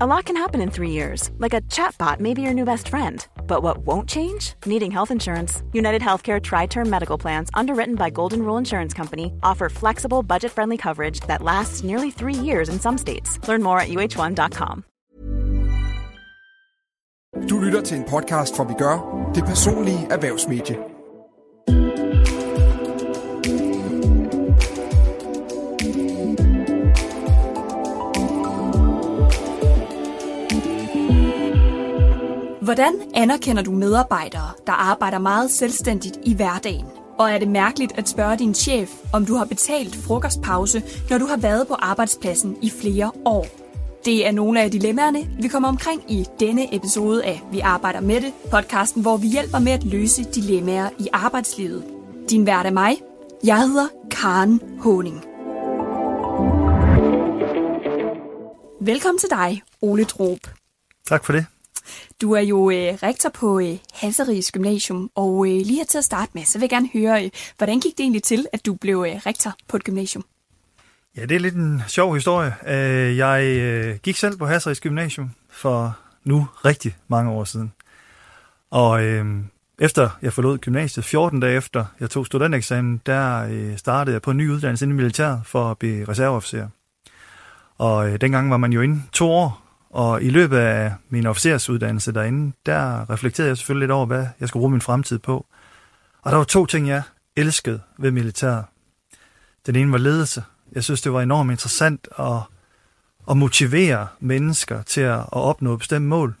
A lot can happen in three years, like a chatbot may be your new best friend. But what won't change? Needing health insurance. United Healthcare Tri Term Medical Plans, underwritten by Golden Rule Insurance Company, offer flexible, budget friendly coverage that lasts nearly three years in some states. Learn more at uh1.com. Du lytter til en podcast fra Vi det personlige erhvervsmedie. Hvordan anerkender du medarbejdere, der arbejder meget selvstændigt i hverdagen? Og er det mærkeligt at spørge din chef, om du har betalt frokostpause, når du har været på arbejdspladsen i flere år? Det er nogle af dilemmaerne, vi kommer omkring i denne episode af Vi arbejder med det, podcasten, hvor vi hjælper med at løse dilemmaer i arbejdslivet. Din vært er mig. Jeg hedder Karen Honing. Velkommen til dig, Ole Drob. Tak for det. Du er jo øh, rektor på øh, Hasseris Gymnasium, og øh, lige her til at starte med, så vil jeg gerne høre, øh, hvordan gik det egentlig til, at du blev øh, rektor på et gymnasium? Ja, det er lidt en sjov historie. Øh, Jeg øh, gik selv på Hasseris Gymnasium for nu rigtig mange år siden. Og øh, efter jeg forlod gymnasiet, 14 dage efter jeg tog studenteksamen, der øh, startede jeg på en ny uddannelse inden i militæret for at blive reserveofficer. Og øh, dengang var man jo inde to år, og i løbet af min officersuddannelse derinde, der reflekterede jeg selvfølgelig lidt over, hvad jeg skulle bruge min fremtid på. Og der var to ting, jeg elskede ved militæret. Den ene var ledelse. Jeg synes, det var enormt interessant at, at motivere mennesker til at, at opnå et bestemt mål.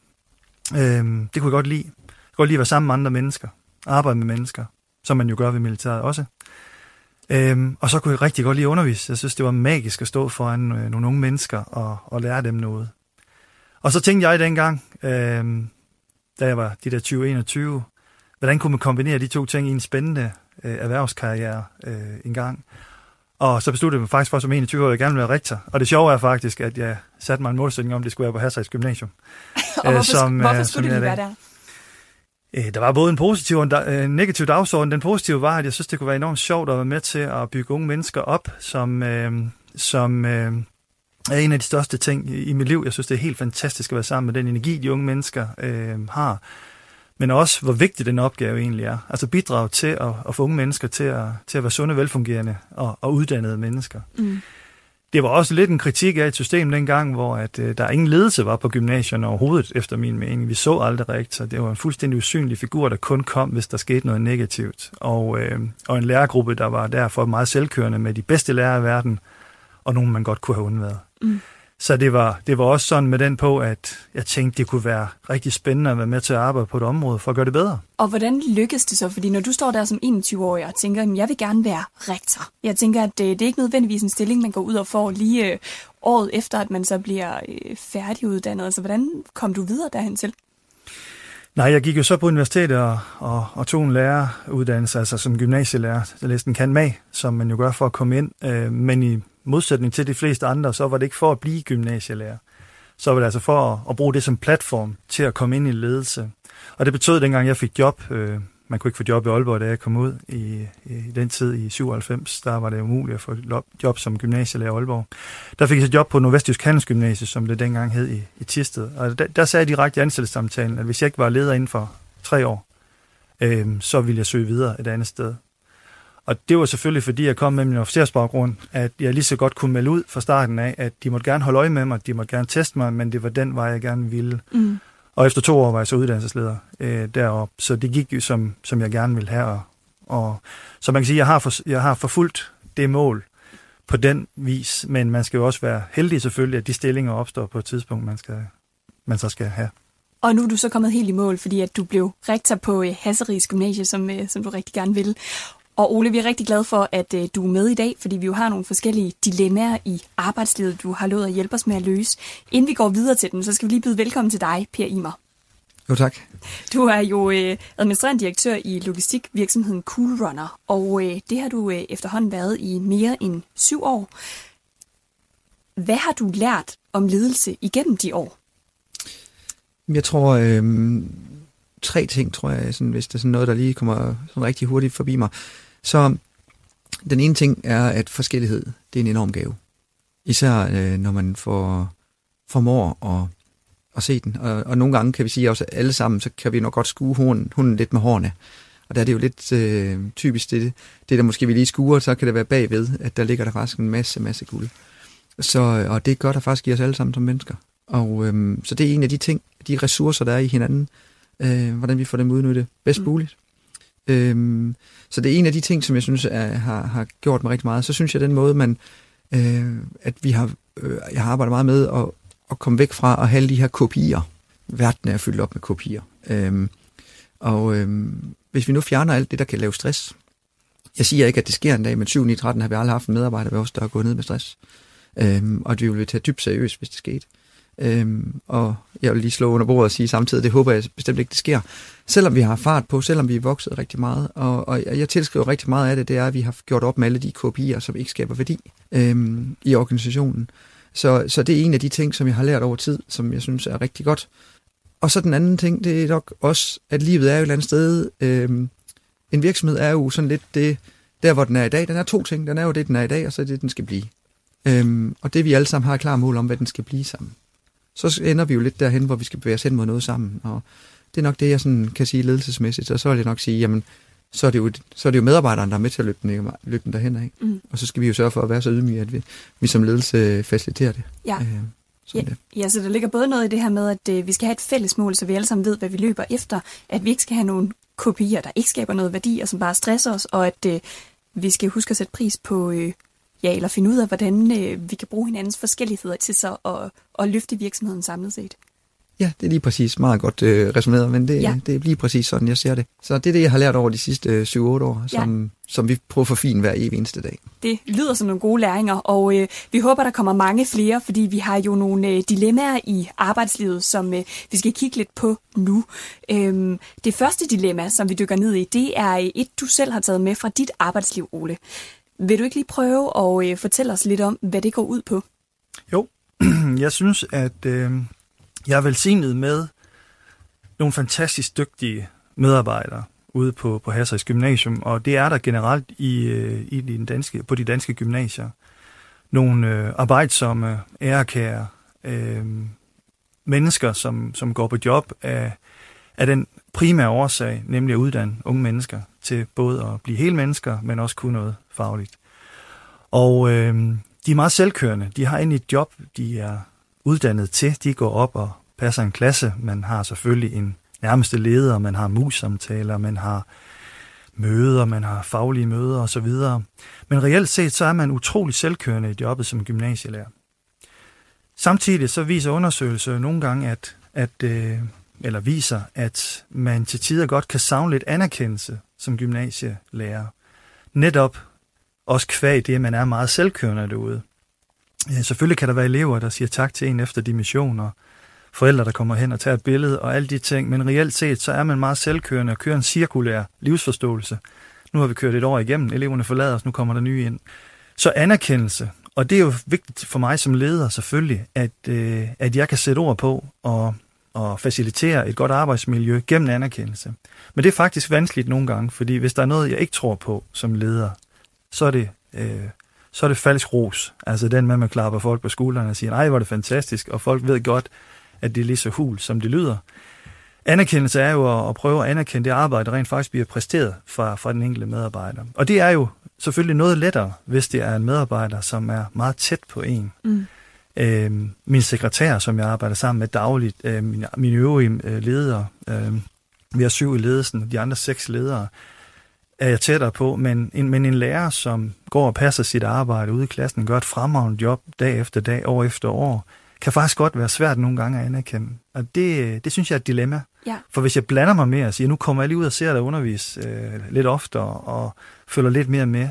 Øhm, det kunne jeg godt lide. Jeg kunne godt lide at være sammen med andre mennesker. Arbejde med mennesker, som man jo gør ved militæret også. Øhm, og så kunne jeg rigtig godt lide at undervise. Jeg synes, det var magisk at stå foran øh, nogle unge mennesker og, og lære dem noget. Og så tænkte jeg dengang, øhm, da jeg var de der 20-21, hvordan kunne man kombinere de to ting i en spændende øh, erhvervskarriere øh, en gang. Og så besluttede jeg mig faktisk for som 21 år, at jeg gerne ville være rektor. Og det sjove er faktisk, at jeg satte mig en målsætning om, at det skulle være på Hasseris Gymnasium. Og hvorfor, Øh, som, hvorfor øh, skulle som det lige være der? Øh, Der var både en positiv og en da- øh, en negativ dagsorden. Den positive var, at jeg synes, det kunne være enormt sjovt at være med til at bygge unge mennesker op, som, øh, som øh, er en af de største ting i mit liv. Jeg synes, det er helt fantastisk at være sammen med den energi, de unge mennesker øh, har. Men også, hvor vigtig den opgave egentlig er. Altså bidrage til at, at få unge mennesker til at, til at være sunde, velfungerende og, og uddannede mennesker. Mm. Det var også lidt en kritik af et system dengang, hvor at, øh, der ingen ledelse var på gymnasierne overhovedet, efter min mening. Vi så aldrig rektor. Det var en fuldstændig usynlig figur, der kun kom, hvis der skete noget negativt. Og, øh, og en lærergruppe, der var derfor meget selvkørende med de bedste lærere i verden, og nogen, man godt kunne have undværet. Mm. Så det var, det var også sådan med den på, at jeg tænkte, det kunne være rigtig spændende at være med til at arbejde på et område for at gøre det bedre. Og hvordan lykkes det så? Fordi når du står der som 21-årig og tænker, at jeg vil gerne være rektor. Jeg tænker, at øh, det er ikke nødvendigvis en stilling, man går ud og får lige øh, året efter, at man så bliver øh, færdiguddannet. Altså, hvordan kom du videre derhen til? Nej, jeg gik jo så på universitetet og, og, og tog en læreruddannelse, altså som gymnasielærer. Jeg læste en kan mag, som man jo gør for at komme ind. Øh, men i modsætning til de fleste andre, så var det ikke for at blive gymnasielærer. Så var det altså for at, at bruge det som platform til at komme ind i ledelse. Og det betød, dengang jeg fik job, øh, man kunne ikke få job i Aalborg, da jeg kom ud i, i den tid i 97, der var det umuligt at få job som gymnasielærer i Aalborg. Der fik jeg så job på Nordvestjysk Handelsgymnasie, som det dengang hed i, i Tisted. Og der, der sagde jeg direkte i ansættelsessamtalen, at hvis jeg ikke var leder inden for tre år, øh, så ville jeg søge videre et andet sted. Og det var selvfølgelig, fordi jeg kom med min officersbaggrund, at jeg lige så godt kunne melde ud fra starten af, at de måtte gerne holde øje med mig, de måtte gerne teste mig, men det var den vej, jeg gerne ville. Mm. Og efter to år var jeg så uddannelsesleder øh, deroppe, så det gik jo, som, som jeg gerne ville have. Og, og, så man kan sige, at jeg har, for, jeg har forfulgt det mål på den vis, men man skal jo også være heldig selvfølgelig, at de stillinger opstår på et tidspunkt, man, skal, man så skal have. Og nu er du så kommet helt i mål, fordi at du blev rektor på øh, Hasseris Gymnasie, som, øh, som du rigtig gerne vil. Og Ole, vi er rigtig glade for, at øh, du er med i dag, fordi vi jo har nogle forskellige dilemmaer i arbejdslivet, du har lovet at hjælpe os med at løse. Inden vi går videre til dem, så skal vi lige byde velkommen til dig, Per Imer. Jo, tak. Du er jo øh, administrerende direktør i logistikvirksomheden Cool Runner, og øh, det har du øh, efterhånden været i mere end syv år. Hvad har du lært om ledelse igennem de år? Jeg tror, øh, tre ting, tror jeg, sådan, hvis det er sådan noget, der lige kommer sådan rigtig hurtigt forbi mig. Så den ene ting er, at forskellighed, det er en enorm gave. Især øh, når man får, formår at, at se den. Og, og nogle gange kan vi sige også, at alle sammen, så kan vi nok godt skue hunden, hunden lidt med hårene. Og der er det jo lidt øh, typisk det, det, der måske vi lige skuer, så kan det være bagved, at der ligger der faktisk en masse, masse guld. Så, og det gør der faktisk i os alle sammen som mennesker. Og øh, så det er en af de ting, de ressourcer, der er i hinanden, øh, hvordan vi får dem udnyttet bedst mm. muligt. Øhm, så det er en af de ting, som jeg synes er, har, har gjort mig rigtig meget. Så synes jeg, den måde, man, øh, at vi har, øh, jeg har arbejdet meget med at, at komme væk fra at have de her kopier. Verden er fyldt op med kopier. Øhm, og øhm, hvis vi nu fjerner alt det, der kan lave stress. Jeg siger ikke, at det sker en dag, men 7 9 13 har vi aldrig haft en medarbejder ved os, der er gået ned med stress. Øhm, og at vi ville tage dybt seriøst, hvis det skete. Øhm, og jeg vil lige slå under bordet og sige samtidig, det håber jeg bestemt ikke, det sker. Selvom vi har fart på, selvom vi er vokset rigtig meget, og, og jeg tilskriver rigtig meget af det, det er, at vi har gjort op med alle de kopier, som ikke skaber værdi øhm, i organisationen. Så, så det er en af de ting, som jeg har lært over tid, som jeg synes er rigtig godt. Og så den anden ting, det er nok også, at livet er jo et eller andet sted. Øhm, en virksomhed er jo sådan lidt det, der hvor den er i dag. Den er to ting. Den er jo det, den er i dag, og så er det, den skal blive. Øhm, og det vi alle sammen har klar mål om, hvad den skal blive sammen så ender vi jo lidt derhen, hvor vi skal bevæge os hen mod noget sammen. Og det er nok det, jeg sådan kan sige ledelsesmæssigt. Og så vil jeg nok sige, jamen, så er det jo, så er det jo medarbejderen, der er med til at løbe den, løbe den derhen af. Mm. Og så skal vi jo sørge for at være så ydmyge, at vi, vi som ledelse faciliterer det. Ja. Øh, ja, det. ja, så der ligger både noget i det her med, at øh, vi skal have et fælles mål, så vi alle sammen ved, hvad vi løber efter. At vi ikke skal have nogle kopier, der ikke skaber noget værdi, og som bare stresser os, og at øh, vi skal huske at sætte pris på, øh, ja, eller finde ud af, hvordan øh, vi kan bruge hinandens forskelligheder til så at, at løfte virksomheden samlet set. Ja, det er lige præcis meget godt øh, resoneret, men det, ja. det er lige præcis sådan, jeg ser det. Så det er det, jeg har lært over de sidste øh, 7-8 år, som, ja. som vi prøver at forfine hver evig eneste dag. Det lyder som nogle gode læringer, og øh, vi håber, der kommer mange flere, fordi vi har jo nogle øh, dilemmaer i arbejdslivet, som øh, vi skal kigge lidt på nu. Øhm, det første dilemma, som vi dykker ned i, det er et, du selv har taget med fra dit arbejdsliv, Ole. Vil du ikke lige prøve at øh, fortælle os lidt om, hvad det går ud på? Jo, jeg synes, at øh, jeg er velsignet med nogle fantastisk dygtige medarbejdere ude på, på Hasseris Gymnasium, og det er der generelt i, øh, i den danske, på de danske gymnasier. Nogle øh, arbejdsomme, ærekære øh, mennesker, som, som går på job af, af den primære årsag, nemlig at uddanne unge mennesker til både at blive hele mennesker, men også kunne noget fagligt. Og øh, de er meget selvkørende. De har egentlig et job, de er uddannet til. De går op og passer en klasse. Man har selvfølgelig en nærmeste leder, man har mus-samtaler, man har møder, man har faglige møder osv. Men reelt set, så er man utrolig selvkørende i jobbet som gymnasielærer. Samtidig så viser undersøgelser nogle gange, at, at øh, eller viser, at man til tider godt kan savne lidt anerkendelse som gymnasielærer. Netop også kvæg det, at man er meget selvkørende derude. Selvfølgelig kan der være elever, der siger tak til en efter dimensioner, forældre, der kommer hen og tager et billede og alle de ting, men reelt set, så er man meget selvkørende og kører en cirkulær livsforståelse. Nu har vi kørt et år igennem, eleverne forlader os, nu kommer der nye ind. Så anerkendelse, og det er jo vigtigt for mig som leder selvfølgelig, at, øh, at jeg kan sætte ord på og, og facilitere et godt arbejdsmiljø gennem anerkendelse. Men det er faktisk vanskeligt nogle gange, fordi hvis der er noget, jeg ikke tror på som leder, så er det, øh, så er det falsk ros. Altså den med, at man klapper folk på skuldrene og siger, nej, hvor er det fantastisk, og folk ved godt, at det er lige så hul, som det lyder. Anerkendelse er jo at, at prøve at anerkende det arbejde, der rent faktisk bliver præsteret fra, fra den enkelte medarbejder. Og det er jo selvfølgelig noget lettere, hvis det er en medarbejder, som er meget tæt på en. Mm. Øh, min sekretær, som jeg arbejder sammen med dagligt, øh, mine, mine øvrige øh, ledere, øh, vi har syv i ledelsen, de andre seks ledere, er jeg tættere på, men en, men en lærer, som går og passer sit arbejde ude i klassen, gør et fremragende job dag efter dag, år efter år, kan faktisk godt være svært nogle gange at anerkende. Og det, det synes jeg er et dilemma. Ja. For hvis jeg blander mig mere og siger, nu kommer jeg lige ud og ser dig undervise øh, lidt oftere og følger lidt mere med,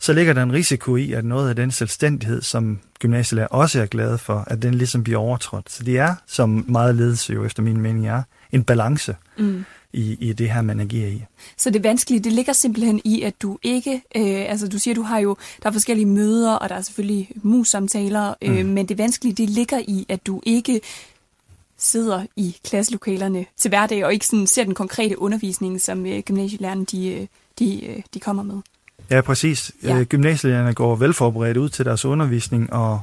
så ligger der en risiko i, at noget af den selvstændighed, som gymnasielærer også er glade for, at den ligesom bliver overtrådt. Så det er, som meget ledelse jo efter min mening er, en balance mm. i, i det her, man agerer i. Så det vanskelige, det ligger simpelthen i, at du ikke, øh, altså du siger, du har jo, der er forskellige møder, og der er selvfølgelig mus-samtaler, øh, mm. men det vanskelige, det ligger i, at du ikke sidder i klasselokalerne til hverdag, og ikke sådan ser den konkrete undervisning, som øh, gymnasielærerne de, øh, de, øh, de kommer med. Ja, præcis. Ja. Ja. Gymnasielærerne går velforberedt ud til deres undervisning og,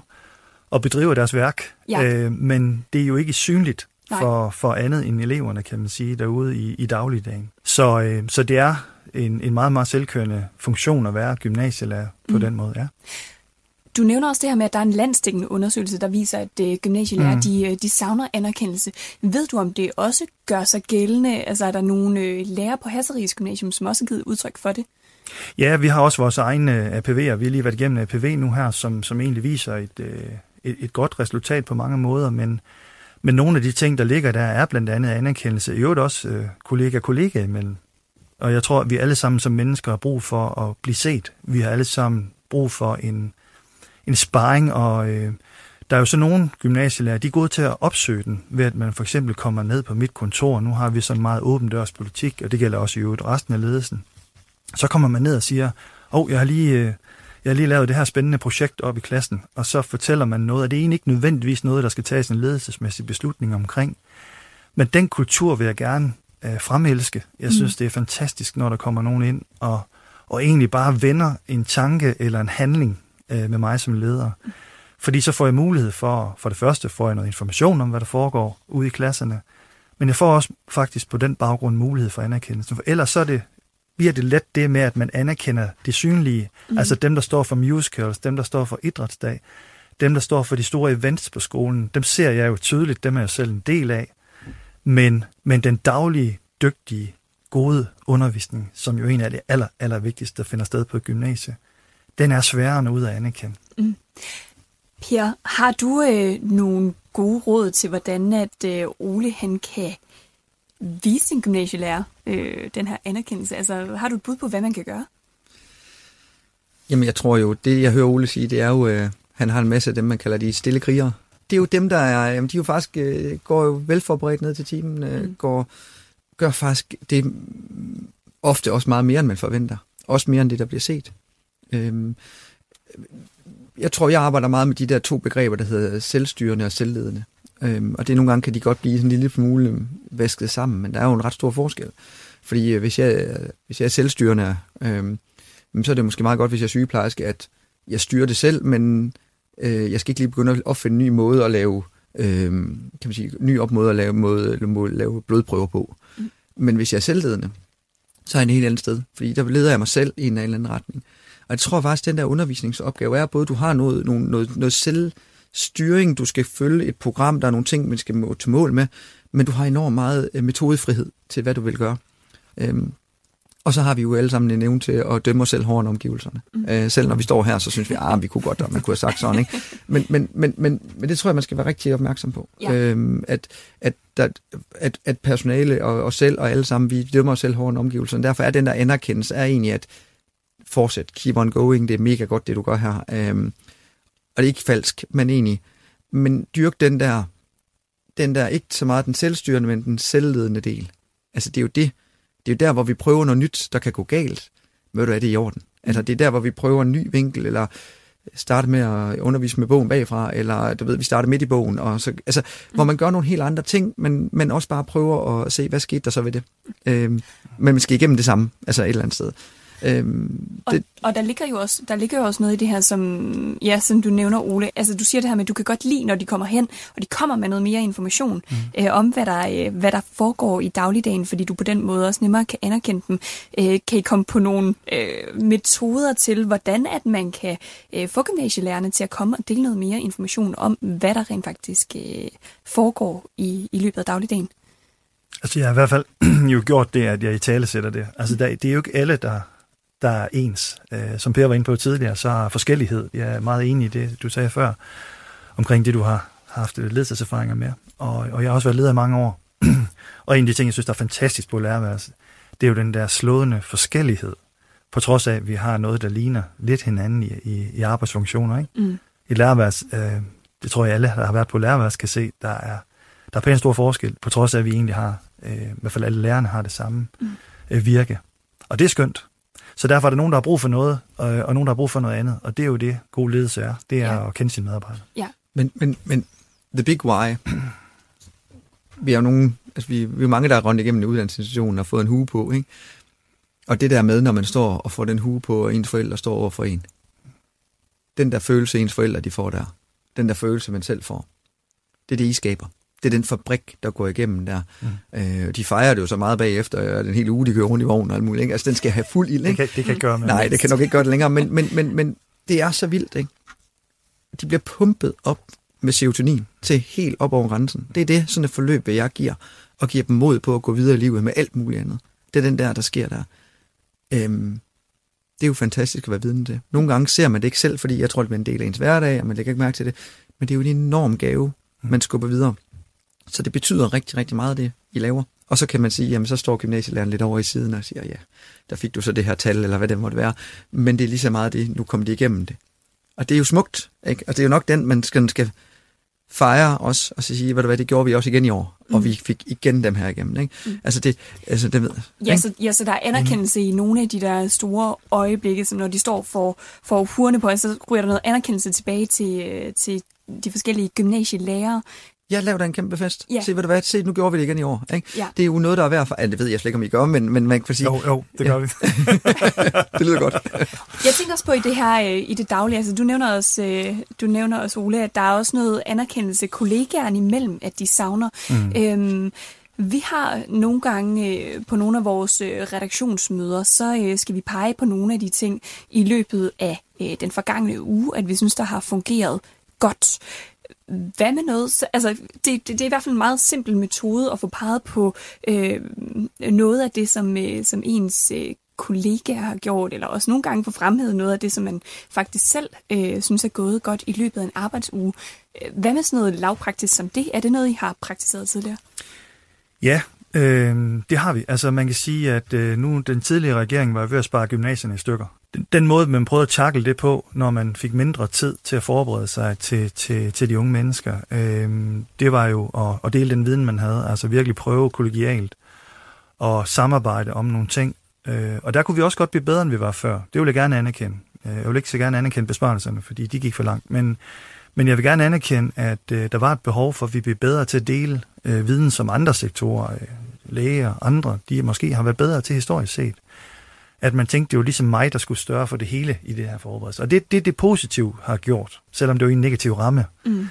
og bedriver deres værk, Ja. øh, men det er jo ikke synligt Nej. for, for andet end eleverne, kan man sige, derude i, i dagligdagen. Så, øh, så det er en, en meget, meget selvkørende funktion at være gymnasielærer på Mm. den måde, ja. Du nævner også det her med, at der er en landstækkende undersøgelse, der viser, at øh, gymnasielærer, mm. de, øh, de savner anerkendelse. Ved du, om det også gør sig gældende? Altså er der nogle øh, lærere på Hasseris Gymnasium, som også har givet udtryk for det? Ja, vi har også vores egne øh, APV'er. Vi har lige været igennem APV nu her, som, som egentlig viser et, øh, et, et godt resultat på mange måder, men, men nogle af de ting, der ligger der, er blandt andet anerkendelse. I øvrigt også øh, kollega-kollega imellem. Og jeg tror, at vi alle sammen som mennesker har brug for at blive set. Vi har alle sammen brug for en, en sparring, og øh, der er jo så nogle gymnasielærer, de er gode til at opsøge den, ved at man for eksempel kommer ned på mit kontor. Nu har vi sådan meget åben dørs politik, og det gælder også i øvrigt resten af ledelsen. Så kommer man ned og siger, åh, oh, jeg har lige... Øh, jeg har lige lavet det her spændende projekt op i klassen, og så fortæller man noget, og det er egentlig ikke nødvendigvis noget, der skal tages en ledelsesmæssig beslutning omkring. Men den kultur vil jeg gerne øh, fremelske. Jeg synes, det er fantastisk, når der kommer nogen ind og, og egentlig bare vender en tanke eller en handling øh, med mig som leder. Fordi så får jeg mulighed for, for det første får jeg noget information om, hvad der foregår ude i klasserne, men jeg får også faktisk på den baggrund mulighed for anerkendelse. For ellers så er det, bliver det let det med, at man anerkender det synlige. Mm. Altså dem, der står for musicals, dem, der står for idrætsdag, dem, der står for de store events på skolen, dem ser jeg jo tydeligt, dem er jeg selv en del af. Men, men den daglige, dygtige, gode undervisning, som jo en af det aller, aller vigtigste, der finder sted på et gymnasie, den er sværere end ud at anerkende. Per, har du øh, nogle gode råd til, hvordan at øh, Ole han kan vise sin gymnasielærer øh, den her anerkendelse? Altså, har du et bud på, hvad man kan gøre? Jamen, jeg tror jo, det jeg hører Ole sige, det er jo, øh, han har en masse af dem, man kalder de stille krigere. Det er jo dem, der er, jamen, de jo faktisk, øh, går jo velforberedt ned til timen, øh, mm. går, gør faktisk det mm, ofte også meget mere, end man forventer. Også mere end det, der bliver set. Øhm, jeg tror, jeg arbejder meget med de der to begreber, der hedder selvstyrende og selvledende. Øhm, og det nogle gange kan de godt blive sådan en lille smule vasket sammen, men der er jo en ret stor forskel. Fordi øh, hvis jeg, hvis jeg er selvstyrende, øhm, så er det måske meget godt, hvis jeg er sygeplejerske, at jeg styrer det selv, men øh, jeg skal ikke lige begynde at opfinde en ny måde at lave, øh, kan man sige, ny op måde at lave, måde, måde, lave blodprøver på. Mm. Men hvis jeg er selvledende, så er jeg en helt andet sted, fordi der leder jeg mig selv i en eller anden retning. Og jeg tror faktisk, at den der undervisningsopgave er, at både du har noget, noget, noget, noget selvstyring, du skal følge et program, der er nogle ting, man skal må til mål med, men du har enormt meget øh, metodefrihed til, hvad du vil gøre. Øhm, og så har vi jo alle sammen en evne til at dømme os selv hårdere omgivelserne. Mm. Øh, selv når vi står her, så synes vi, at vi kunne godt, og man kunne have sagt sådan. Ikke? Men, men, men, men, men det tror jeg, man skal være rigtig opmærksom på. Ja. Øhm, at, at, der, at, at personale og os selv og alle sammen, vi dømmer os selv hårdere omgivelserne. Derfor er den der anerkendelse er egentlig, at fortsæt, keep on going, det er mega godt, det du gør her. Øhm, og det er ikke falsk, men egentlig. Men dyrk den der, den der ikke så meget den selvstyrende, men den selvledende del. Altså det er jo det, det er jo der, hvor vi prøver noget nyt, der kan gå galt. Ved du, er det i orden? Altså det er der, hvor vi prøver en ny vinkel, eller starte med at undervise med bogen bagfra, eller du ved, vi starter midt i bogen, og så, altså, mm. hvor man gør nogle helt andre ting, men, men også bare prøver at se, hvad skete der så ved det. Øhm, men man skal igennem det samme, altså et eller andet sted. Øhm, Og, det, og der ligger jo også der ligger jo også noget i det her, som, ja, som du nævner, Ole. Altså, du siger det her med, at du kan godt lide, når de kommer hen, og de kommer med noget mere information mm. øh, om, hvad der, øh, hvad der foregår i dagligdagen, fordi du på den måde også nemmere kan anerkende dem. Øh, kan I komme på nogle øh, metoder til, hvordan at man kan øh, få gymnasielærerne til at komme og dele noget mere information om, hvad der rent faktisk øh, foregår i, i løbet af dagligdagen? Altså jeg har i hvert fald jo gjort det, at jeg i tale sætter det. Altså der, det er jo ikke alle, der, der er ens. Øh, som Per var inde på tidligere, så er forskellighed. Jeg er meget enig i det, du sagde før, omkring det, du har haft ledelseserfaringer med. Og, og jeg har også været leder i mange år. og en af de ting, jeg synes, der er fantastisk på lærerværelset, det er jo den der slående forskellighed, på trods af, at vi har noget, der ligner lidt hinanden i, i, i arbejdsfunktioner. Ikke? Mm. I lærerværelset, øh, det tror jeg alle, der har været på lærerværelset, kan se, der er, der er pænt stor forskel, på trods af, at vi egentlig har, øh, i hvert fald alle lærerne har det samme mm. øh, virke. Og det er skønt. Så derfor er der nogen, der har brug for noget, og, og nogen, der har brug for noget andet. Og det er jo det, god ledelse er. Det er ja. at kende sine medarbejdere. Ja. Men, men, men the big why, vi er jo nogen, altså vi, vi er mange, der er rundt igennem uddannelsesinstitutionen og fået en hue på, ikke? Og det der med, når man står og får den hue på, og ens forældre står over for en. Den der følelse, ens forældre de får der. Den der følelse, man selv får. Det er det, I skaber. Det er den fabrik, der går igennem der. Mm. Øh, de fejrer det jo så meget bagefter, og den hele uge, de kører rundt i vognen og alt muligt. Ikke? Altså, den skal have fuld ild. Ikke? Det, kan, det kan gøre med Nej, det kan nok ikke gøre det længere, men, men, men, men det er så vildt. Ikke? De bliver pumpet op med serotonin til helt op over grænsen. Det er det, sådan et forløb, jeg giver, og giver dem mod på at gå videre i livet med alt muligt andet. Det er den der, der sker der. Øhm, det er jo fantastisk at være vidne til. Nogle gange ser man det ikke selv, fordi jeg tror, det er en del af ens hverdag, og man lægger ikke mærke til det. Men det er jo en enorm gave, man skubber videre. Så det betyder rigtig, rigtig meget, det I laver. Og så kan man sige, jamen så står gymnasielæreren lidt over i siden og siger, ja, der fik du så det her tal, eller hvad det måtte være. Men det er lige så meget det, nu kom de igennem det. Og det er jo smukt, ikke? Og det er jo nok den, man skal, skal fejre os, og så sige, hvad, hvad det gjorde vi også igen i år, mm. og vi fik igen dem her igennem. Ikke? Mm. Altså det, altså det ved ja, så, ja, så der er anerkendelse mm. i nogle af de der store øjeblikke, som når de står for, for hurene på, så ryger der noget anerkendelse tilbage til, til de forskellige gymnasielærer, jeg laver en kæmpe fest. Ja. Se, hvad det var. Se, nu gjorde vi det igen i år. Ikke? Ja. Det er jo noget, der er værd for... Ja, det ved jeg slet ikke, om I gør, men, men man kan sige... Jo, jo, det gør ja. vi. det lyder godt. jeg tænker også på i det her, øh, i det daglige, altså du nævner også, øh, du nævner også Ole, at der er også noget anerkendelse kollegaerne imellem, at de savner. Mm. Øhm, vi har nogle gange øh, på nogle af vores redaktionsmøder, så skal vi pege på nogle af de ting i løbet af den forgangne uge, at vi synes, der har fungeret godt. Hvad med noget? Altså, det, det, det er i hvert fald en meget simpel metode at få peget på øh, noget af det, som, øh, som ens øh, kollegaer har gjort, eller også nogle gange få fremhævet noget af det, som man faktisk selv øh, synes er gået godt i løbet af en arbejdsuge. Øh, hvad med sådan noget lavpraktisk som det? Er det noget, I har praktiseret tidligere? Ja, øh, det har vi. Altså man kan sige, at øh, nu den tidligere regering var ved at spare gymnasierne i stykker den måde, man prøvede at takle det på, når man fik mindre tid til at forberede sig til, til, til de unge mennesker, øh, det var jo at, at dele den viden, man havde, altså virkelig prøve kollegialt og samarbejde om nogle ting. Øh, og der kunne vi også godt blive bedre, end vi var før. Det vil jeg gerne anerkende. Øh, jeg vil ikke så gerne anerkende besparelserne, fordi de gik for langt. Men, men jeg vil gerne anerkende, at øh, der var et behov for, at vi blev bedre til at dele øh, viden som andre sektorer, øh, læger og andre, de måske har været bedre til historisk set at man tænkte, det var ligesom mig, der skulle større for det hele i det her forberedelse. Og det det, det positive har gjort, selvom det var i en negativ ramme. Mm.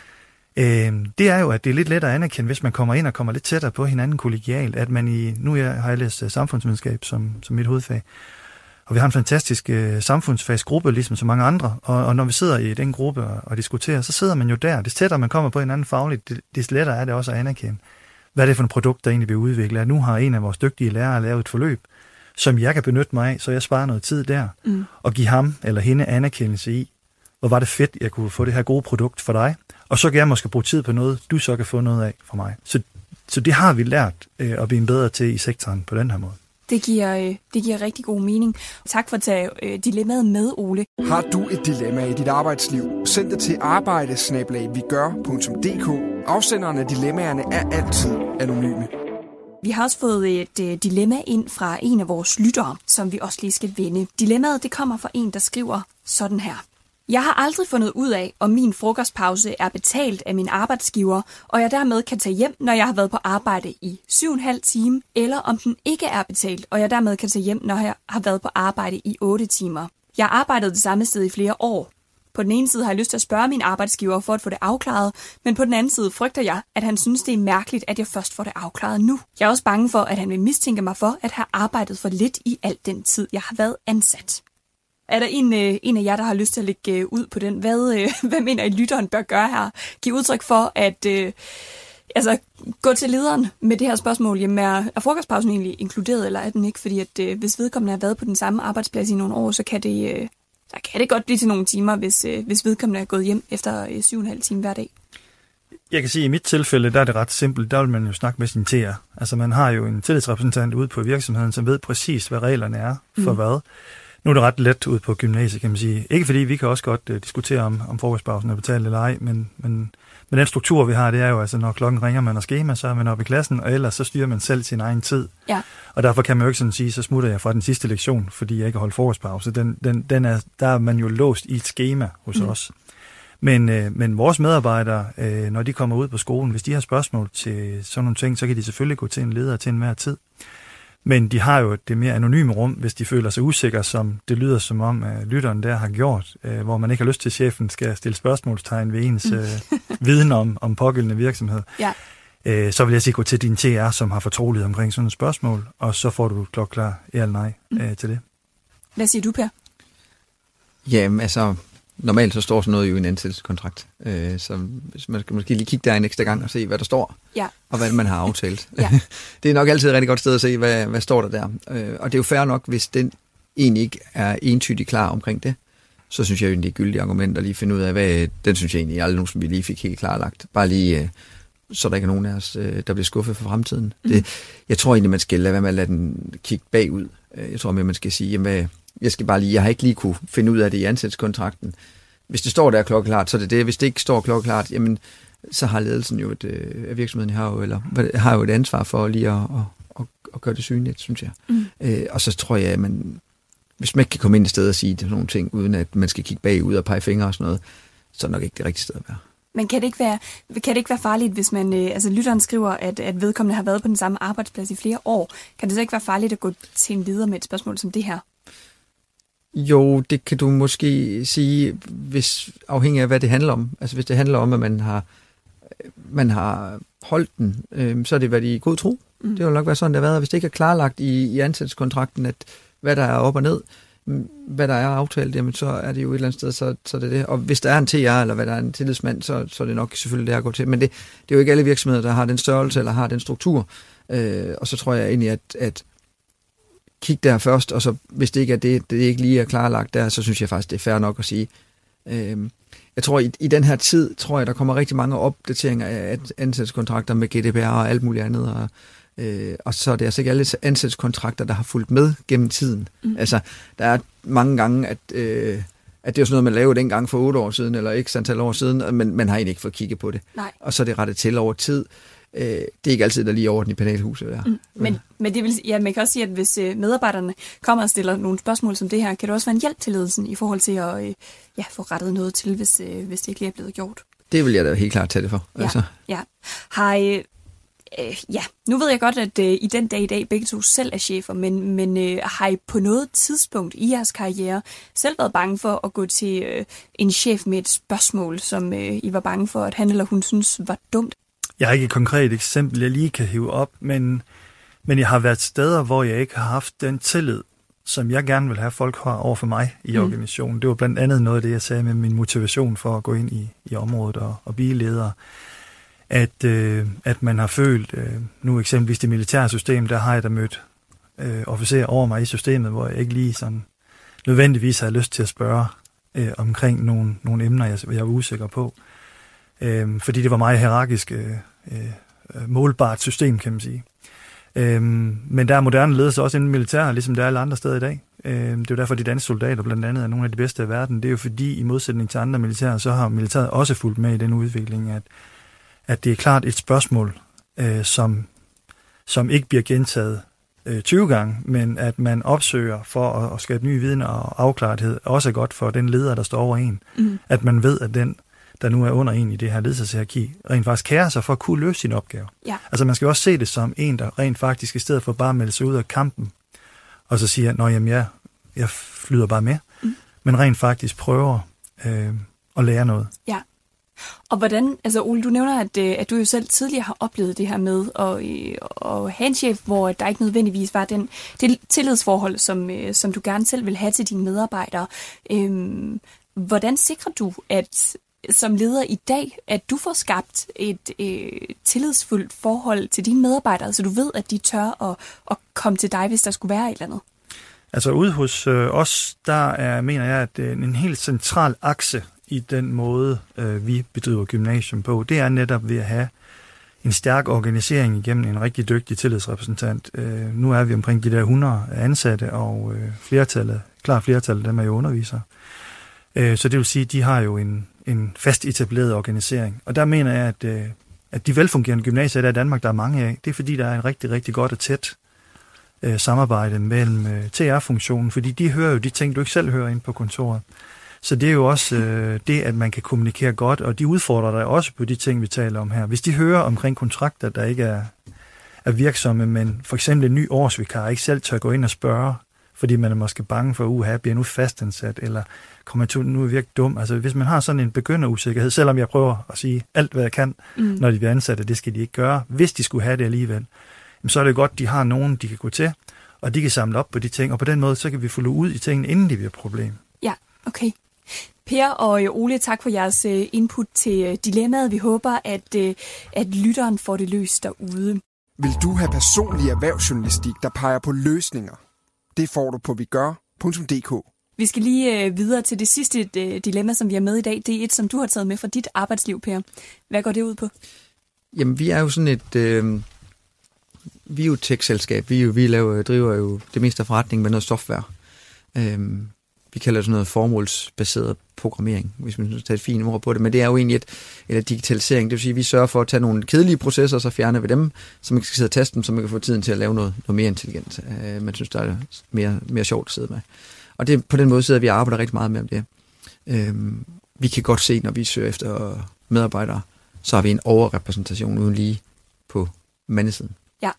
Øh, det er jo, at det er lidt lettere at anerkende, hvis man kommer ind og kommer lidt tættere på hinanden kollegialt, at man i, nu jeg, har jeg læst uh, samfundsvidenskab som, som mit hovedfag, og vi har en fantastisk uh, samfundsfagsgruppe, ligesom så mange andre, og, og når vi sidder i den gruppe og, og diskuterer, så sidder man jo der. Det tættere man kommer på hinanden fagligt, det, lettere er det også at anerkende, hvad er det for et produkt, der egentlig bliver udviklet. At nu har en af vores dygtige lærere lavet et forløb, som jeg kan benytte mig af, så jeg sparer noget tid der, mm. og give ham eller hende anerkendelse i, hvor var det fedt, jeg kunne få det her gode produkt for dig, og så kan jeg måske bruge tid på noget, du så kan få noget af for mig. Så, så det har vi lært øh, at blive bedre til i sektoren på den her måde. Det giver, øh, det giver rigtig god mening. Tak for at tage øh, dilemmaet med, Ole. Har du et dilemma i dit arbejdsliv? Send det til arbejdesnablag.dk. Afsenderne af dilemmaerne er altid anonyme. Vi har også fået et øh, dilemma ind fra en af vores lyttere, som vi også lige skal vende. Dilemmaet det kommer fra en, der skriver sådan her. Jeg har aldrig fundet ud af, om min frokostpause er betalt af min arbejdsgiver, og jeg dermed kan tage hjem, når jeg har været på arbejde i 7,5 timer, eller om den ikke er betalt, og jeg dermed kan tage hjem, når jeg har været på arbejde i 8 timer. Jeg har arbejdet det samme sted i flere år, på den ene side har jeg lyst til at spørge min arbejdsgiver for at få det afklaret, men på den anden side frygter jeg, at han synes, det er mærkeligt, at jeg først får det afklaret nu. Jeg er også bange for, at han vil mistænke mig for at have arbejdet for lidt i al den tid, jeg har været ansat. Er der en, øh, en af jer, der har lyst til at lægge øh, ud på den? Hvad, øh, hvad mener I, lytteren bør gøre her? Giv udtryk for, at øh, altså, gå til lederen med det her spørgsmål. Jamen, er, er frokostpausen egentlig inkluderet, eller er den ikke? Fordi at, øh, hvis vedkommende har været på den samme arbejdsplads i nogle år, så kan det, øh, der kan det godt blive til nogle timer, hvis, øh, hvis vedkommende er gået hjem efter øh, 7,5 timer hver dag. Jeg kan sige, at i mit tilfælde, der er det ret simpelt. Der vil man jo snakke med sin TR. Altså man har jo en tillidsrepræsentant ude på virksomheden, som ved præcis, hvad reglerne er for mm. hvad. Nu er det ret let ud på gymnasiet, kan man sige. Ikke fordi vi kan også godt uh, diskutere om, om frokostpausen er betalt eller ej, men, men, men den struktur, vi har, det er jo altså, når klokken ringer man og skema, så er man oppe i klassen, og ellers så styrer man selv sin egen tid. Ja. Og derfor kan man jo ikke sådan sige, så smutter jeg fra den sidste lektion, fordi jeg ikke har holdt frokostpause. Den, den, den er, der er man jo låst i et schema hos mm. os. Men, øh, men vores medarbejdere, øh, når de kommer ud på skolen, hvis de har spørgsmål til sådan nogle ting, så kan de selvfølgelig gå til en leder til enhver tid. Men de har jo det mere anonyme rum, hvis de føler sig usikre, som det lyder som om, at lytteren der har gjort, øh, hvor man ikke har lyst til, at chefen skal stille spørgsmålstegn ved ens øh, viden om, om pågældende virksomhed. Ja. Øh, så vil jeg sige, gå til din TR, som har fortrolighed omkring sådan et spørgsmål, og så får du klokklar ja eller nej øh, til det. Hvad siger du, Per? Jamen, altså, normalt så står sådan noget jo i en ansættelseskontrakt. Øh, så man skal måske lige kigge der en ekstra gang og se, hvad der står, Ja. og hvad man har aftalt. Ja. det er nok altid et rigtig godt sted at se, hvad, hvad står der der. Øh, og det er jo fair nok, hvis den egentlig ikke er entydigt klar omkring det. Så synes jeg jo, det er gyldige argument at lige finde ud af, hvad den synes jeg egentlig aldrig nogen, som vi lige fik helt klarlagt. Bare lige, øh, så der ikke er nogen af os, øh, der bliver skuffet for fremtiden. Mm. Det, jeg tror egentlig, man skal lade være med at lade den kigge bagud. Øh, Jeg tror mere, man skal sige, jamen, hvad- jeg skal bare lige, jeg har ikke lige kunne finde ud af det i ansættelseskontrakten. Hvis det står der klokkeklart, så er det det. Hvis det ikke står klokkeklart, jamen, så har ledelsen jo et, øh, virksomheden har jo, eller, har jo et ansvar for lige at, at, at, at gøre det synligt, synes jeg. Mm. Øh, og så tror jeg, at man, hvis man ikke kan komme ind et sted og sige sådan nogle ting, uden at man skal kigge bagud og pege fingre og sådan noget, så er det nok ikke det rigtige sted at være. Men kan det ikke være, kan det ikke være farligt, hvis man, øh, altså lytteren skriver, at, at vedkommende har været på den samme arbejdsplads i flere år? Kan det så ikke være farligt at gå til en leder med et spørgsmål som det her? Jo, det kan du måske sige, hvis afhængig af, hvad det handler om. Altså hvis det handler om, at man har, man har holdt den, øh, så er det været i god tro. Mm. Det vil nok være sådan, det har været. Hvis det ikke er klarlagt i, i ansættelseskontrakten, at hvad der er op og ned, mm, hvad der er aftalt, jamen så er det jo et eller andet sted, så, så det er det. Og hvis der er en TR, eller hvad der er en tillidsmand, så, så er det nok selvfølgelig det at gå til. Men det, det er jo ikke alle virksomheder, der har den størrelse, eller har den struktur. Øh, og så tror jeg egentlig, at, at kig der først, og så hvis det ikke er det, det ikke lige er klarlagt der, så synes jeg faktisk, det er fair nok at sige. Øhm, jeg tror, i, i den her tid, tror jeg, der kommer rigtig mange opdateringer af ansættelseskontrakter med GDPR og alt muligt andet, og, øh, og så er det altså ikke alle ansættelseskontrakter, der har fulgt med gennem tiden. Mm. Altså, der er mange gange, at, øh, at det er sådan noget, man lavede dengang for otte år siden, eller ikke antal år siden, men man har egentlig ikke fået kigget på det. Nej. Og så er det rettet til over tid. Øh, det er ikke altid, der er lige over den i panelhuset. Der. Mm. Men, men det vil, ja, man kan også sige, at hvis øh, medarbejderne kommer og stiller nogle spørgsmål som det her, kan det også være en hjælp til ledelsen i forhold til at øh, ja, få rettet noget til, hvis, øh, hvis det ikke lige er blevet gjort. Det vil jeg da helt klart tage det for. Ja. Altså. Ja. Har, øh, øh, ja, nu ved jeg godt, at øh, i den dag i dag begge to selv er chefer, men, men øh, har I på noget tidspunkt i jeres karriere selv været bange for at gå til øh, en chef med et spørgsmål, som øh, I var bange for, at han eller hun synes var dumt? Jeg har ikke et konkret eksempel, jeg lige kan hive op, men, men jeg har været steder, hvor jeg ikke har haft den tillid, som jeg gerne vil have folk har over for mig i Mm. organisationen. Det var blandt andet noget af det, jeg sagde med min motivation for at gå ind i, i området og, og blive leder. At, øh, at man har følt, øh, nu eksempelvis det militære system, der har jeg da mødt øh, officerer over mig i systemet, hvor jeg ikke lige sådan nødvendigvis har lyst til at spørge øh, omkring nogle, nogle emner, jeg, jeg var usikker på. Øh, fordi det var meget hierarkisk øh, øh, målbart system, kan man sige. Øhm, men der er moderne ledelse også inden militær, ligesom der er alle andre steder i dag. Øhm, det er jo derfor, de danske soldater blandt andet er nogle af de bedste i verden. Det er jo fordi, i modsætning til andre militære, så har militæret også fulgt med i den udvikling, at, at det er klart et spørgsmål, øh, som, som ikke bliver gentaget øh, 20 gange, men at man opsøger for at, at skabe ny viden og afklarethed, også er godt for den leder, der står over en. Mm. At man ved, at den, der nu er under en i det her ledelseshierarki, rent faktisk kærer sig for at kunne løse sin opgave. Ja. Altså man skal også se det som en, der rent faktisk, i stedet for bare at melde sig ud af kampen, og så siger, at jamen, jeg, jeg flyder bare med, Mm. men rent faktisk prøver øh, at lære noget. Ja. Og hvordan, altså Ole, du nævner, at, øh, at du jo selv tidligere har oplevet det her med at, øh, at have en chef, hvor der ikke nødvendigvis var den, det tillidsforhold, som, øh, som du gerne selv vil have til dine medarbejdere. Øhm, hvordan sikrer du, at som leder i dag, at du får skabt et øh, tillidsfuldt forhold til dine medarbejdere, så du ved, at de tør at, at komme til dig, hvis der skulle være et eller andet? Altså ude hos øh, os, der er, mener jeg, at øh, en helt central akse i den måde, øh, vi bedriver gymnasium på, det er netop ved at have en stærk organisering igennem en rigtig dygtig tillidsrepræsentant. Øh, nu er vi omkring de der 100 ansatte, og øh, flertallet, klar flertallet af dem er jo undervisere. Øh, så det vil sige, at de har jo en, en fast etableret organisering. Og der mener jeg, at, øh, at de velfungerende gymnasier, der i Danmark, der er mange af, det er fordi, der er en rigtig, rigtig godt og tæt øh, samarbejde mellem øh, TR-funktionen, fordi de hører jo de ting, du ikke selv hører ind på kontoret. Så det er jo også øh, det, at man kan kommunikere godt, og de udfordrer dig også på de ting, vi taler om her. Hvis de hører omkring kontrakter, der ikke er, er virksomme, men for eksempel en ny årsvikar ikke selv tør gå ind og spørge, fordi man er måske bange for, uha, bliver nu fastansat, eller kommer jeg til nu virke dum. Altså hvis man har sådan en begynderusikkerhed, selvom jeg prøver at sige alt, hvad jeg kan, mm. når de bliver ansatte, det skal de ikke gøre, hvis de skulle have det alligevel, så er det godt, de har nogen, de kan gå til, og de kan samle op på de ting, og på den måde, så kan vi få ud i tingene, inden de bliver et problem. Ja, okay. Per og Ole, tak for jeres øh, input til øh, dilemmaet. Vi håber, at, øh, at lytteren får det løst derude. Vil du have personlig erhvervsjournalistik, der peger på løsninger? Det får du på vigør.dk. Vi skal lige videre til det sidste dilemma, som vi har med i dag. Det er et, som du har taget med fra dit arbejdsliv, Per. Hvad går det ud på? Jamen, vi er jo sådan et... Øh, vi er jo et tech-selskab. Vi, jo, vi laver, driver jo det meste af forretningen med noget software. Øh, vi kalder det sådan noget formålsbaseret programmering, hvis man synes, det er et fint ord på det, men det er jo egentlig et, et digitalisering. Det vil sige, at vi sørger for at tage nogle kedelige processer, og så fjerner vi dem, så man kan sidde og teste dem, så man kan få tiden til at lave noget, noget mere intelligent. Uh, man synes, der er mere, mere sjovt at sidde med. Og det, på den måde sidder vi og arbejder rigtig meget med det. Uh, vi kan godt se, når vi søger efter medarbejdere, så har vi en overrepræsentation uden lige på mandesiden. Ja.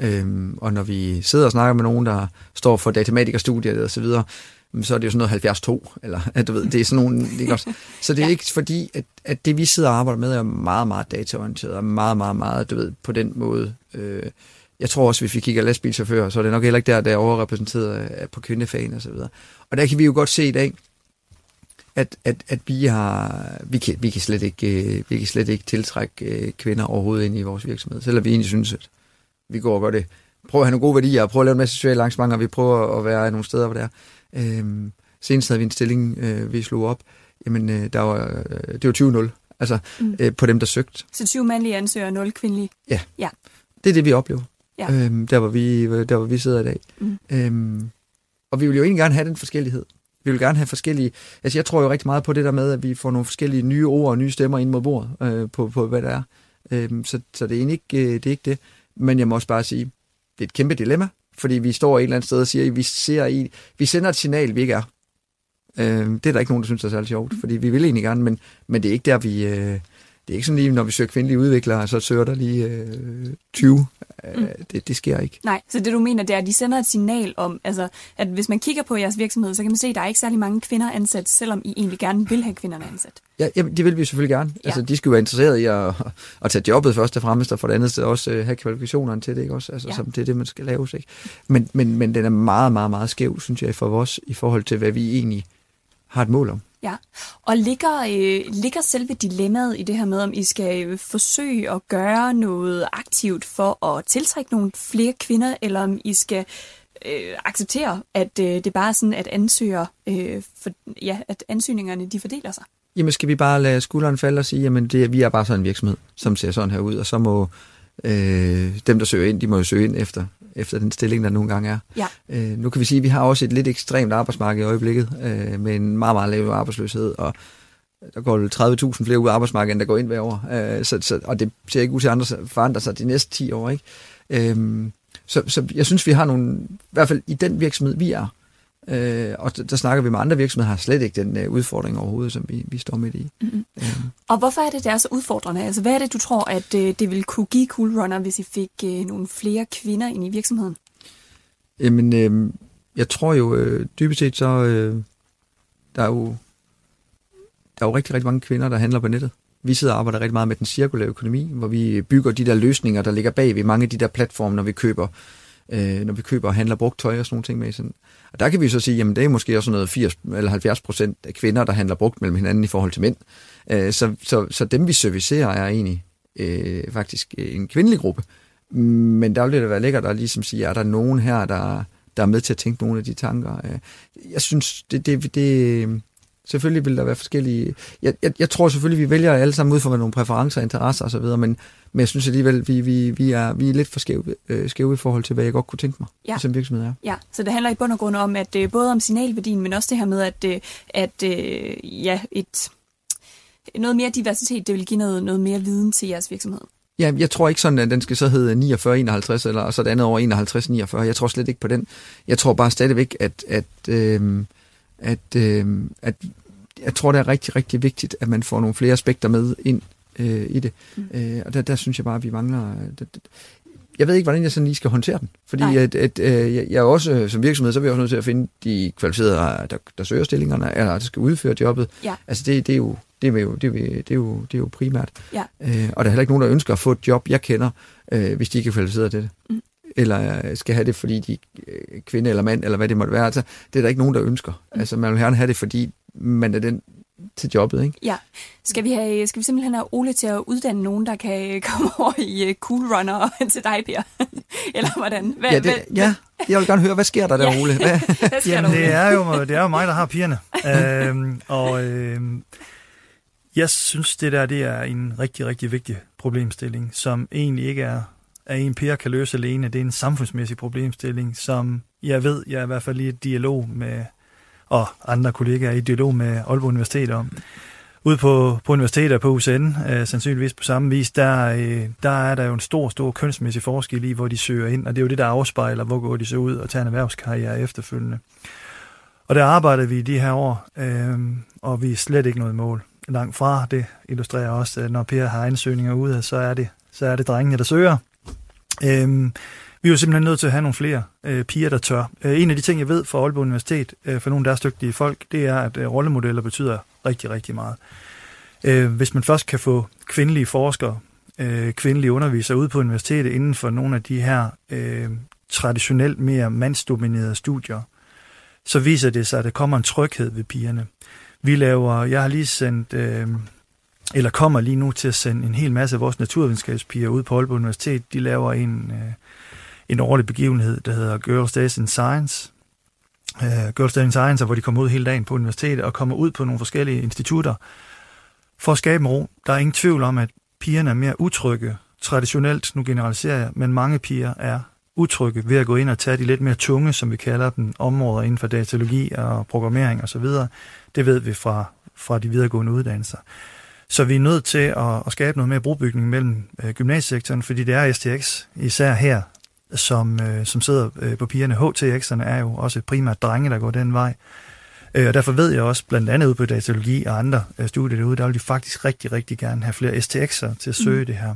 Øhm, og når vi sidder og snakker med nogen, der står for datamatikerstudiet og så videre, så er det jo sådan noget 72, eller at du ved, det er sådan nogle, ikke også? Så det er ja. ikke fordi, at, at det vi sidder og arbejder med er meget, meget dataorienteret, og meget, meget, meget, du ved, på den måde. Øh, jeg tror også, hvis vi kigger lastbilchauffører, så er det nok heller ikke der, der er overrepræsenteret på kvindefagen og så videre. Og der kan vi jo godt se i dag, at, at, at vi har, vi kan, vi kan slet ikke, vi kan slet ikke tiltrække øh, kvinder overhovedet ind i vores virksomhed, selvom vi egentlig synes, at vi går og gør det. Prøver at have nogle gode værdier, prøver at lave en masse sociale arrangementer, vi prøver at være nogle steder, hvor det er. Øh, senest havde vi en stilling, øh, vi slog op. Jamen, øh, der var, øh, det var 20-0, altså mm. øh, på dem, der søgte. Så 20 mandlige ansøgere, 0 kvindelige? Ja. ja. Det er det, vi oplever. Ja. Øhm, der, hvor vi, der, hvor vi sidder i dag. Mm. Øhm, og vi vil jo egentlig gerne have den forskellighed. Vi vil gerne have forskellige... Altså, jeg tror jo rigtig meget på det der med, at vi får nogle forskellige nye ord og nye stemmer ind mod bordet øh, på, på, hvad der er. Øhm, så, så det er ikke, øh, det er ikke det. Men jeg må også bare sige, det er et kæmpe dilemma, fordi vi står et eller andet sted og siger, at vi, ser i, vi sender et signal, vi ikke er. Øh, det er der ikke nogen, der synes er særlig sjovt, fordi vi vil egentlig gerne, men, men det er ikke der, vi... Øh, det er ikke sådan lige, når vi søger kvindelige udviklere, så søger der lige øh, 20. Øh, mm. det, det sker ikke. Nej, så det du mener, det er, at de sender et signal om, altså, at hvis man kigger på jeres virksomhed, så kan man se, at der er ikke særlig mange kvinder ansat, selvom I egentlig gerne vil have kvinderne ansat. Ja, jamen, det vil vi selvfølgelig gerne. Ja. Altså, de skal jo være interesserede i at, at tage jobbet først og fremmest, og for det andet så også uh, have kvalifikationerne til det, ikke også? Altså, ja. som det er det, man skal lave, ikke? Men, men, men den er meget, meget, meget skæv, synes jeg, for os, i forhold til, hvad vi egentlig har et mål om. Ja, og ligger, øh, ligger selve dilemmaet i det her med, om I skal øh, forsøge at gøre noget aktivt for at tiltrække nogle flere kvinder, eller om I skal øh, acceptere, at øh, det bare er sådan, at ansøger, øh, for, ja, at ansøgningerne de fordeler sig? Jamen skal vi bare lade skulderen falde og sige, jamen det, vi er bare sådan en virksomhed, som ser sådan her ud, og så må øh, dem, der søger ind, de må jo søge ind efter, efter den stilling, der nogle gange er. Ja. Øh, nu kan vi sige, at vi har også et lidt ekstremt arbejdsmarked i øjeblikket, øh, med en meget, meget lav arbejdsløshed, og der går 30.000 flere ud af arbejdsmarkedet, end der går ind hver år. Øh, så, så, og det ser ikke ud til at forandre sig de næste 10 år. Ikke? Øh, så, så jeg synes, vi har nogle, i hvert fald i den virksomhed, vi er, Øh, og der, snakker vi med andre virksomheder, har slet ikke den øh, udfordring overhovedet, som vi, vi står midt i. Mm-hmm. Øh. Og hvorfor er det, det er så udfordrende? Altså, hvad er det, du tror, at øh, det ville kunne give Cool Runner, hvis I fik øh, nogle flere kvinder ind i virksomheden? Jamen, øh, jeg tror jo øh, dybest set, så øh, der er jo der er jo rigtig, rigtig mange kvinder, der handler på nettet. Vi sidder og arbejder rigtig meget med den cirkulære økonomi, hvor vi bygger de der løsninger, der ligger bag ved mange af de der platforme, når vi køber øh, Øh, når vi køber og handler brugt tøj og sådan nogle ting med. Sådan. Og der kan vi så sige, jamen det er måske også noget 80 eller 70 procent af kvinder, der handler brugt mellem hinanden i forhold til mænd. Øh, så, så, så dem vi servicerer er egentlig øh, faktisk øh, en kvindelig gruppe. Men der vil det være lækkert at ligesom sige, er der nogen her, der, der er med til at tænke nogle af de tanker. Øh, jeg synes, det, det, det, Selvfølgelig vil der være forskellige... Jeg, jeg, jeg tror selvfølgelig, vi vælger alle sammen ud fra nogle præferencer, interesser osv., men, men jeg synes alligevel, vi, vi, vi, er, vi er lidt for skæve, øh, skæve i forhold til, hvad jeg godt kunne tænke mig, Ja. som virksomhed er. Ja, så det handler i bund og grund om, at øh, både om signalværdien, men også det her med, at, øh, at øh, ja, et, noget mere diversitet, det vil give noget, noget mere viden til jeres virksomhed. Ja, jeg tror ikke sådan, at den skal så hedde 49-51, eller så det andet over 51-49. Jeg tror slet ikke på den. Jeg tror bare stadigvæk, at, at, øh, at, øh, at jeg tror, det er rigtig, rigtig vigtigt, at man får nogle flere aspekter med ind øh, i det. Mm. Øh, og der, der synes jeg bare, at vi mangler... Der, der, jeg ved ikke, hvordan jeg sådan lige skal håndtere den. Fordi Nej. at, at, øh, jeg jeg også, øh, som virksomhed, så er vi også nødt til at finde de kvalificerede, der, der søger stillingerne, eller der skal udføre jobbet. Ja. Altså det, det, er jo, det, er jo, det, er jo, det, er jo, det er jo primært. Ja. Øh, og der er heller ikke nogen, der ønsker at få et job, jeg kender, øh, hvis de ikke er kvalificeret til det. Mm. Eller øh, skal have det, fordi de er øh, kvinde eller mand, eller hvad det måtte være. Altså, det er der ikke nogen, der ønsker. Mm. Altså man vil gerne have det, fordi man er den til jobbet, ikke? Ja. Skal vi, have, skal vi simpelthen have Ole til at uddanne nogen, der kan komme over i Cool Runner til dig, Per? Eller hvordan? Hvad, Ja, det, ja, jeg vil gerne høre, hvad sker der der. Ole? Hvad? hvad sker Jamen, der, det er, jo, det er jo mig, der har pigerne. øhm, og øhm, jeg synes, det der det er en rigtig, rigtig vigtig problemstilling, som egentlig ikke er, at en piger kan løse alene. Det er en samfundsmæssig problemstilling, som jeg ved, jeg er i hvert fald i et dialog med, og andre kollegaer er i dialog med Aalborg Universitet om. Ude på, på universiteter på UCN, øh, sandsynligvis på samme vis, der, øh, der er der jo en stor, stor kønsmæssig forskel i, hvor de søger ind, og det er jo det, der afspejler, hvor går de så ud og tager en erhvervskarriere efterfølgende. Og der arbejder vi i de her år, øh, og vi er slet ikke noget mål. Langt fra det illustrerer også, at når Per har ansøgninger ude, så er det, så er det drengene, der søger. Øh, vi er jo simpelthen nødt til at have nogle flere øh, piger, der tør. Øh, en af de ting, jeg ved fra Aalborg Universitet, øh, for nogle af deres dygtige folk, det er, at øh, rollemodeller betyder rigtig, rigtig meget. Øh, hvis man først kan få kvindelige forskere, øh, kvindelige undervisere ud på universitetet inden for nogle af de her øh, traditionelt mere mandsdominerede studier, så viser det sig, at der kommer en tryghed ved pigerne. Vi laver, jeg har lige sendt, øh, eller kommer lige nu til at sende en hel masse af vores naturvidenskabspiger ud på Aalborg Universitet. De laver en, øh, en årlig begivenhed, der hedder Girls Days in Science. øh, Girls Days in Science, hvor de kommer ud hele dagen på universitetet og kommer ud på nogle forskellige institutter for at skabe en ro. Der er ingen tvivl om, at pigerne er mere utrygge. Traditionelt, nu generaliserer jeg, men mange piger er utrygge ved at gå ind og tage de lidt mere tunge, som vi kalder dem, områder inden for datalogi og programmering osv. Det ved vi fra, fra de videregående uddannelser. Så vi er nødt til at, at skabe noget mere brobygning mellem øh, gymnasiesektoren, fordi det er STX, især her, som, øh, som sidder øh, på pigerne. HTX'erne er jo også primært drenge, der går den vej. Øh, og derfor ved jeg også, blandt andet ude på datalogi og andre øh, studier derude, der vil de faktisk rigtig, rigtig gerne have flere STX'er til at søge mm. det her.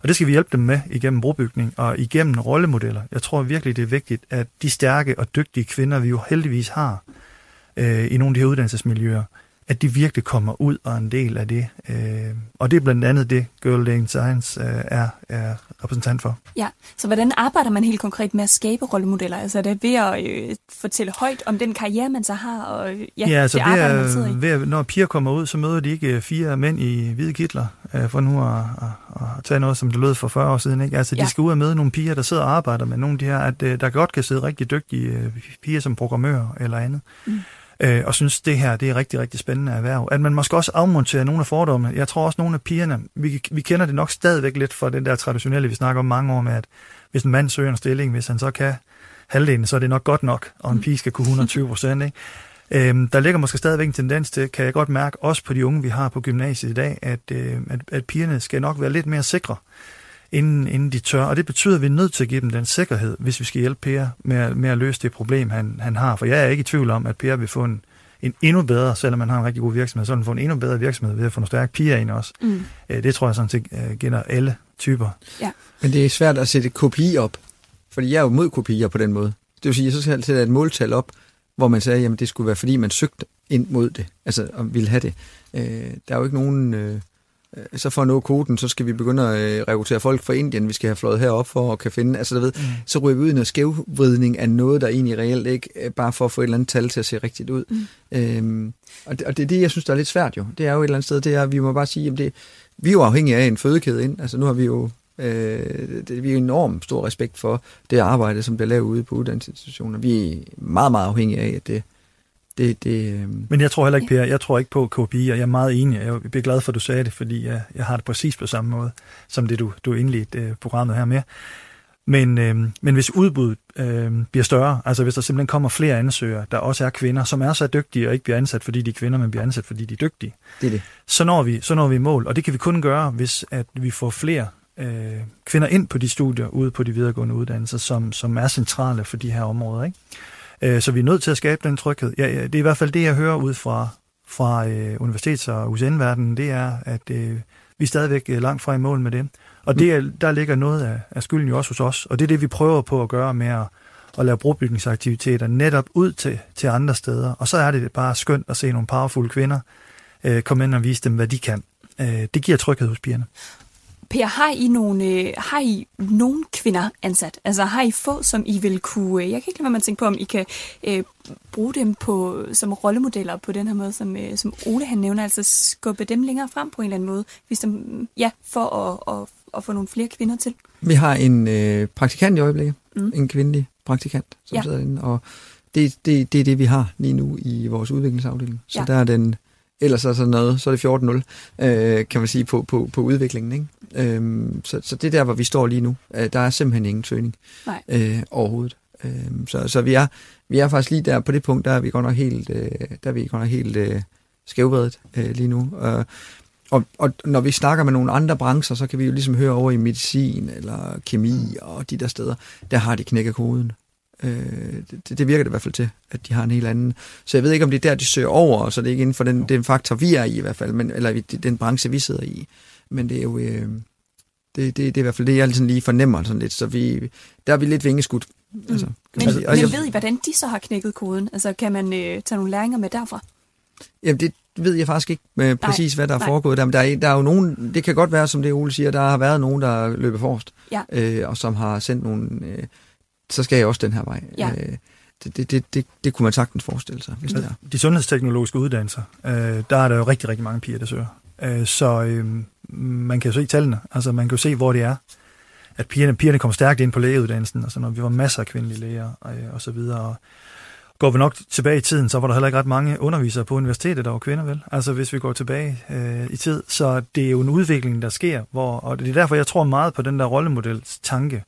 Og det skal vi hjælpe dem med igennem brobygning og igennem rollemodeller. Jeg tror virkelig, det er vigtigt, at de stærke og dygtige kvinder, vi jo heldigvis har øh, i nogle af de her uddannelsesmiljøer, at de virkelig kommer ud og er en del af det. Øh, og det er blandt andet det, Girl in Science øh, er, er repræsentant for. Ja, så hvordan arbejder man helt konkret med at skabe rollemodeller? Altså er det ved at øh, fortælle højt om den karriere, man så har, og ja, Ja, altså det ved, arbejde, man sidder i? ved, når piger kommer ud, så møder de ikke øh, fire mænd i hvide kitler, øh, for nu at, at, at tage noget, som det lød for 40 år siden. Ikke? Altså, Ja. de skal ud og møde nogle piger, der sidder og arbejder med nogle af de her, at øh, der godt kan sidde rigtig dygtige øh, piger som programmører eller andet. Mm. Øh, og synes, det her det er rigtig, rigtig spændende erhverv. At man måske også afmonterer nogle af fordommene. Jeg tror også, nogle af pigerne, vi, vi kender det nok stadigvæk lidt fra den der traditionelle, vi snakker om mange år med, at hvis en mand søger en stilling, hvis han så kan halvdelen, så er det nok godt nok, og en pige skal kunne 120 procent. Ikke? Øhm, der ligger måske stadigvæk en tendens til, kan jeg godt mærke, også på de unge, vi har på gymnasiet i dag, at, øh, at, at pigerne skal nok være lidt mere sikre, inden, inden de tør. Og det betyder, at vi er nødt til at give dem den sikkerhed, hvis vi skal hjælpe Per med, at- med at løse det problem, han, han har. For jeg er ikke i tvivl om, at Per vil få en, en endnu bedre, selvom man har en rigtig god virksomhed, så vil han få en endnu bedre virksomhed ved at få nogle stærke piger ind også. Mm. Øh, det tror jeg sådan set øh, gælder alle typer. Men det er svært at sætte kopi op, fordi jeg er jo mod kopier på den måde. Det vil sige, at så skal jeg sætte et måltal op, hvor man sagde, at det skulle være, fordi man søgte ind mod det, altså og ville have det. Øh, der er jo ikke nogen... Øh, så for at nå koden, så skal vi begynde at øh, rekruttere folk fra Indien, vi skal have fløjet herop for at kan finde, altså du ved, mm. så ryger vi ud i noget skævvridning af noget, der egentlig reelt ikke, øh, bare for at få et eller andet tal til at se rigtigt ud. Mm. Øhm, og, det, og det er det, jeg synes, der er lidt svært jo. Det er jo et eller andet sted, det er, vi må bare sige, at det, vi er jo afhængige af en fødekæde ind. Altså nu har vi jo Øh, det, vi har enormt stor respekt for det arbejde, som bliver lavet ude på uddannelsesinstitutioner. Vi er meget, meget afhængige af, at det, Det, det, øh... Men jeg tror heller ikke, Per, jeg tror ikke på KPI, og jeg er meget enig. Jeg bliver glad for, at du sagde det, fordi jeg, jeg har det præcis på samme måde, som det du, du indledte øh, programmet her med. Men, øh, men hvis udbuddet øh, bliver større, altså hvis der simpelthen kommer flere ansøgere, der også er kvinder, som er så dygtige og ikke bliver ansat, fordi de er kvinder, men bliver ansat, fordi de er dygtige, det er det. Så, når vi, så når vi mål. Og det kan vi kun gøre, hvis at vi får flere øh, kvinder ind på de studier ude på de videregående uddannelser, som, som er centrale for de her områder. Ikke? Øh, så vi er nødt til at skabe den tryghed. Ja, ja, det er i hvert fald det, jeg hører ud fra, fra øh, universitets- og UCN-verdenen, det er, at øh, vi er stadigvæk øh, langt fra i mål med det. Og det der ligger noget af, af skylden jo også hos os, og det er det, vi prøver på at gøre med at, at lave brobygningsaktiviteter netop ud til, til andre steder. Og så er det bare skønt at se nogle powerful kvinder øh, komme ind og vise dem, hvad de kan. Øh, det giver tryghed hos pigerne. Per, har I, nogle, øh, har I nogle kvinder ansat? Altså har I få, som I vil kunne... Øh, jeg kan ikke lade være med at tænke på, om I kan øh, bruge dem på, som rollemodeller på den her måde, som, øh, som Ole han nævner, altså skubbe dem længere frem på en eller anden måde, hvis de, ja, for at, at, at få nogle flere kvinder til? Vi har en øh, praktikant i øjeblikket, mm. en kvindelig praktikant, som ja. sidder inde, og det, det, det er det, vi har lige nu i vores udviklingsafdeling. Så ja. der er den ellers er sådan noget, så er det 14-0, øh, kan man sige, på, på, på udviklingen. Ikke? Øhm, så, så det er der, hvor vi står lige nu. Øh, der er simpelthen ingen søgning Nej. Øh, overhovedet. Øh, så så vi, er, vi er faktisk lige der på det punkt, der er vi godt nok helt, øh, der er vi godt nok helt øh, skævbredet øh, lige nu. Øh, og, og når vi snakker med nogle andre brancher, så kan vi jo ligesom høre over i medicin eller kemi og de der steder, der har de knækket koden. Øh, det, det virker det i hvert fald til, at de har en helt anden. Så jeg ved ikke, om det er der, de søger over, så det er ikke inden for den, den faktor, vi er i i hvert fald, men, eller den branche, vi sidder i. Men det er jo... Øh, det, det, det er i hvert fald det, jeg sådan lige fornemmer sådan lidt. Så vi, der er vi lidt vingeskudt. Mm. Altså, men, men jeg, ved I, hvordan de så har knækket koden? Altså, kan man øh, tage nogle læringer med derfra? Jamen, det ved jeg faktisk ikke med præcis, hvad der er nej. foregået der. Men der er, der er jo nogen, det kan godt være, som det Ole siger, der har været nogen, der løber forrest, ja. øh, og som har sendt nogle... Øh, så skal jeg også den her vej. Ja. Øh, det, det, det, det, det kunne man sagtens forestille sig, hvis det er. De sundhedsteknologiske uddannelser, øh, der er der jo rigtig, rigtig mange piger, der søger. Øh, så øh, man kan jo se tallene, altså man kan jo se, hvor det er, at pigerne, pigerne kommer stærkt ind på lægeuddannelsen, og så når vi var masser af kvindelige læger øh, og så videre. Og går vi nok tilbage i tiden, så var der heller ikke ret mange undervisere på universitetet, der var kvinder, vel? Altså hvis vi går tilbage øh, i tid. Så det er jo en udvikling, der sker, hvor, og det er derfor, jeg tror meget på den der rollemodels tanke,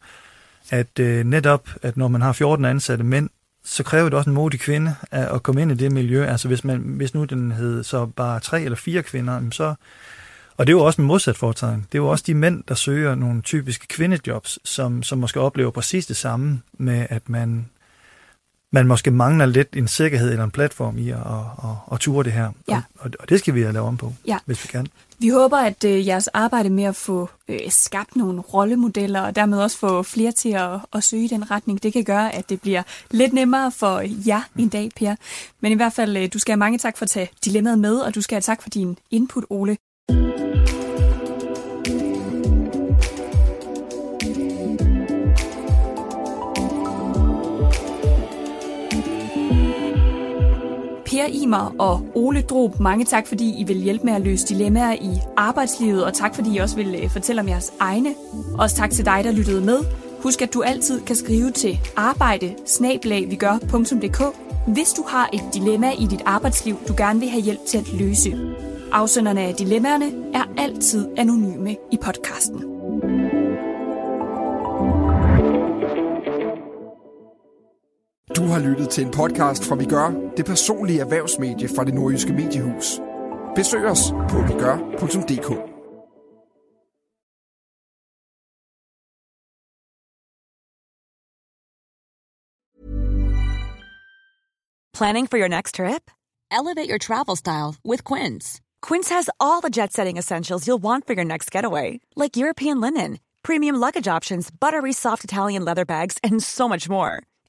at øh, netop, at når man har 14 ansatte mænd, så kræver det også en modig kvinde at, at komme ind i det miljø. Altså hvis, man, hvis nu den hed så bare tre eller fire kvinder, så... Og det er jo også en modsat foretegn. Det er jo også de mænd, der søger nogle typiske kvindejobs, som, som måske oplever præcis det samme med, at man man måske mangler lidt en sikkerhed eller en platform i at, at, at, at ture det her. Ja. Og, og det skal vi have lavet om på, ja. hvis vi kan. Vi håber, at øh, jeres arbejde med at få øh, skabt nogle rollemodeller, og dermed også få flere til at, at søge i den retning, det kan gøre, at det bliver lidt nemmere for jer en dag, Per. Men i hvert fald, øh, du skal have mange tak for at tage dilemmaet med, og du skal have tak for din input, Ole. Imer og Ole Drob, mange tak, fordi I vil hjælpe med at løse dilemmaer i arbejdslivet, og tak, fordi I også vil øh, fortælle om jeres egne. Også tak til dig, der lyttede med. Husk, at du altid kan skrive til arbejde hvis du har et dilemma i dit arbejdsliv, du gerne vil have hjælp til at løse. Afsenderne af dilemmaerne er altid anonyme i podcasten. Du har lyttet til en podcast fra Vi Gør, det personlige erhvervsmedie fra det nordjyske mediehus. Besøg os på vigør.dk. Planning for your next trip? Elevate your travel style with Quince. Quince has all the jet-setting essentials you'll want for your next getaway, like European linen, premium luggage options, buttery soft Italian leather bags, and so much more.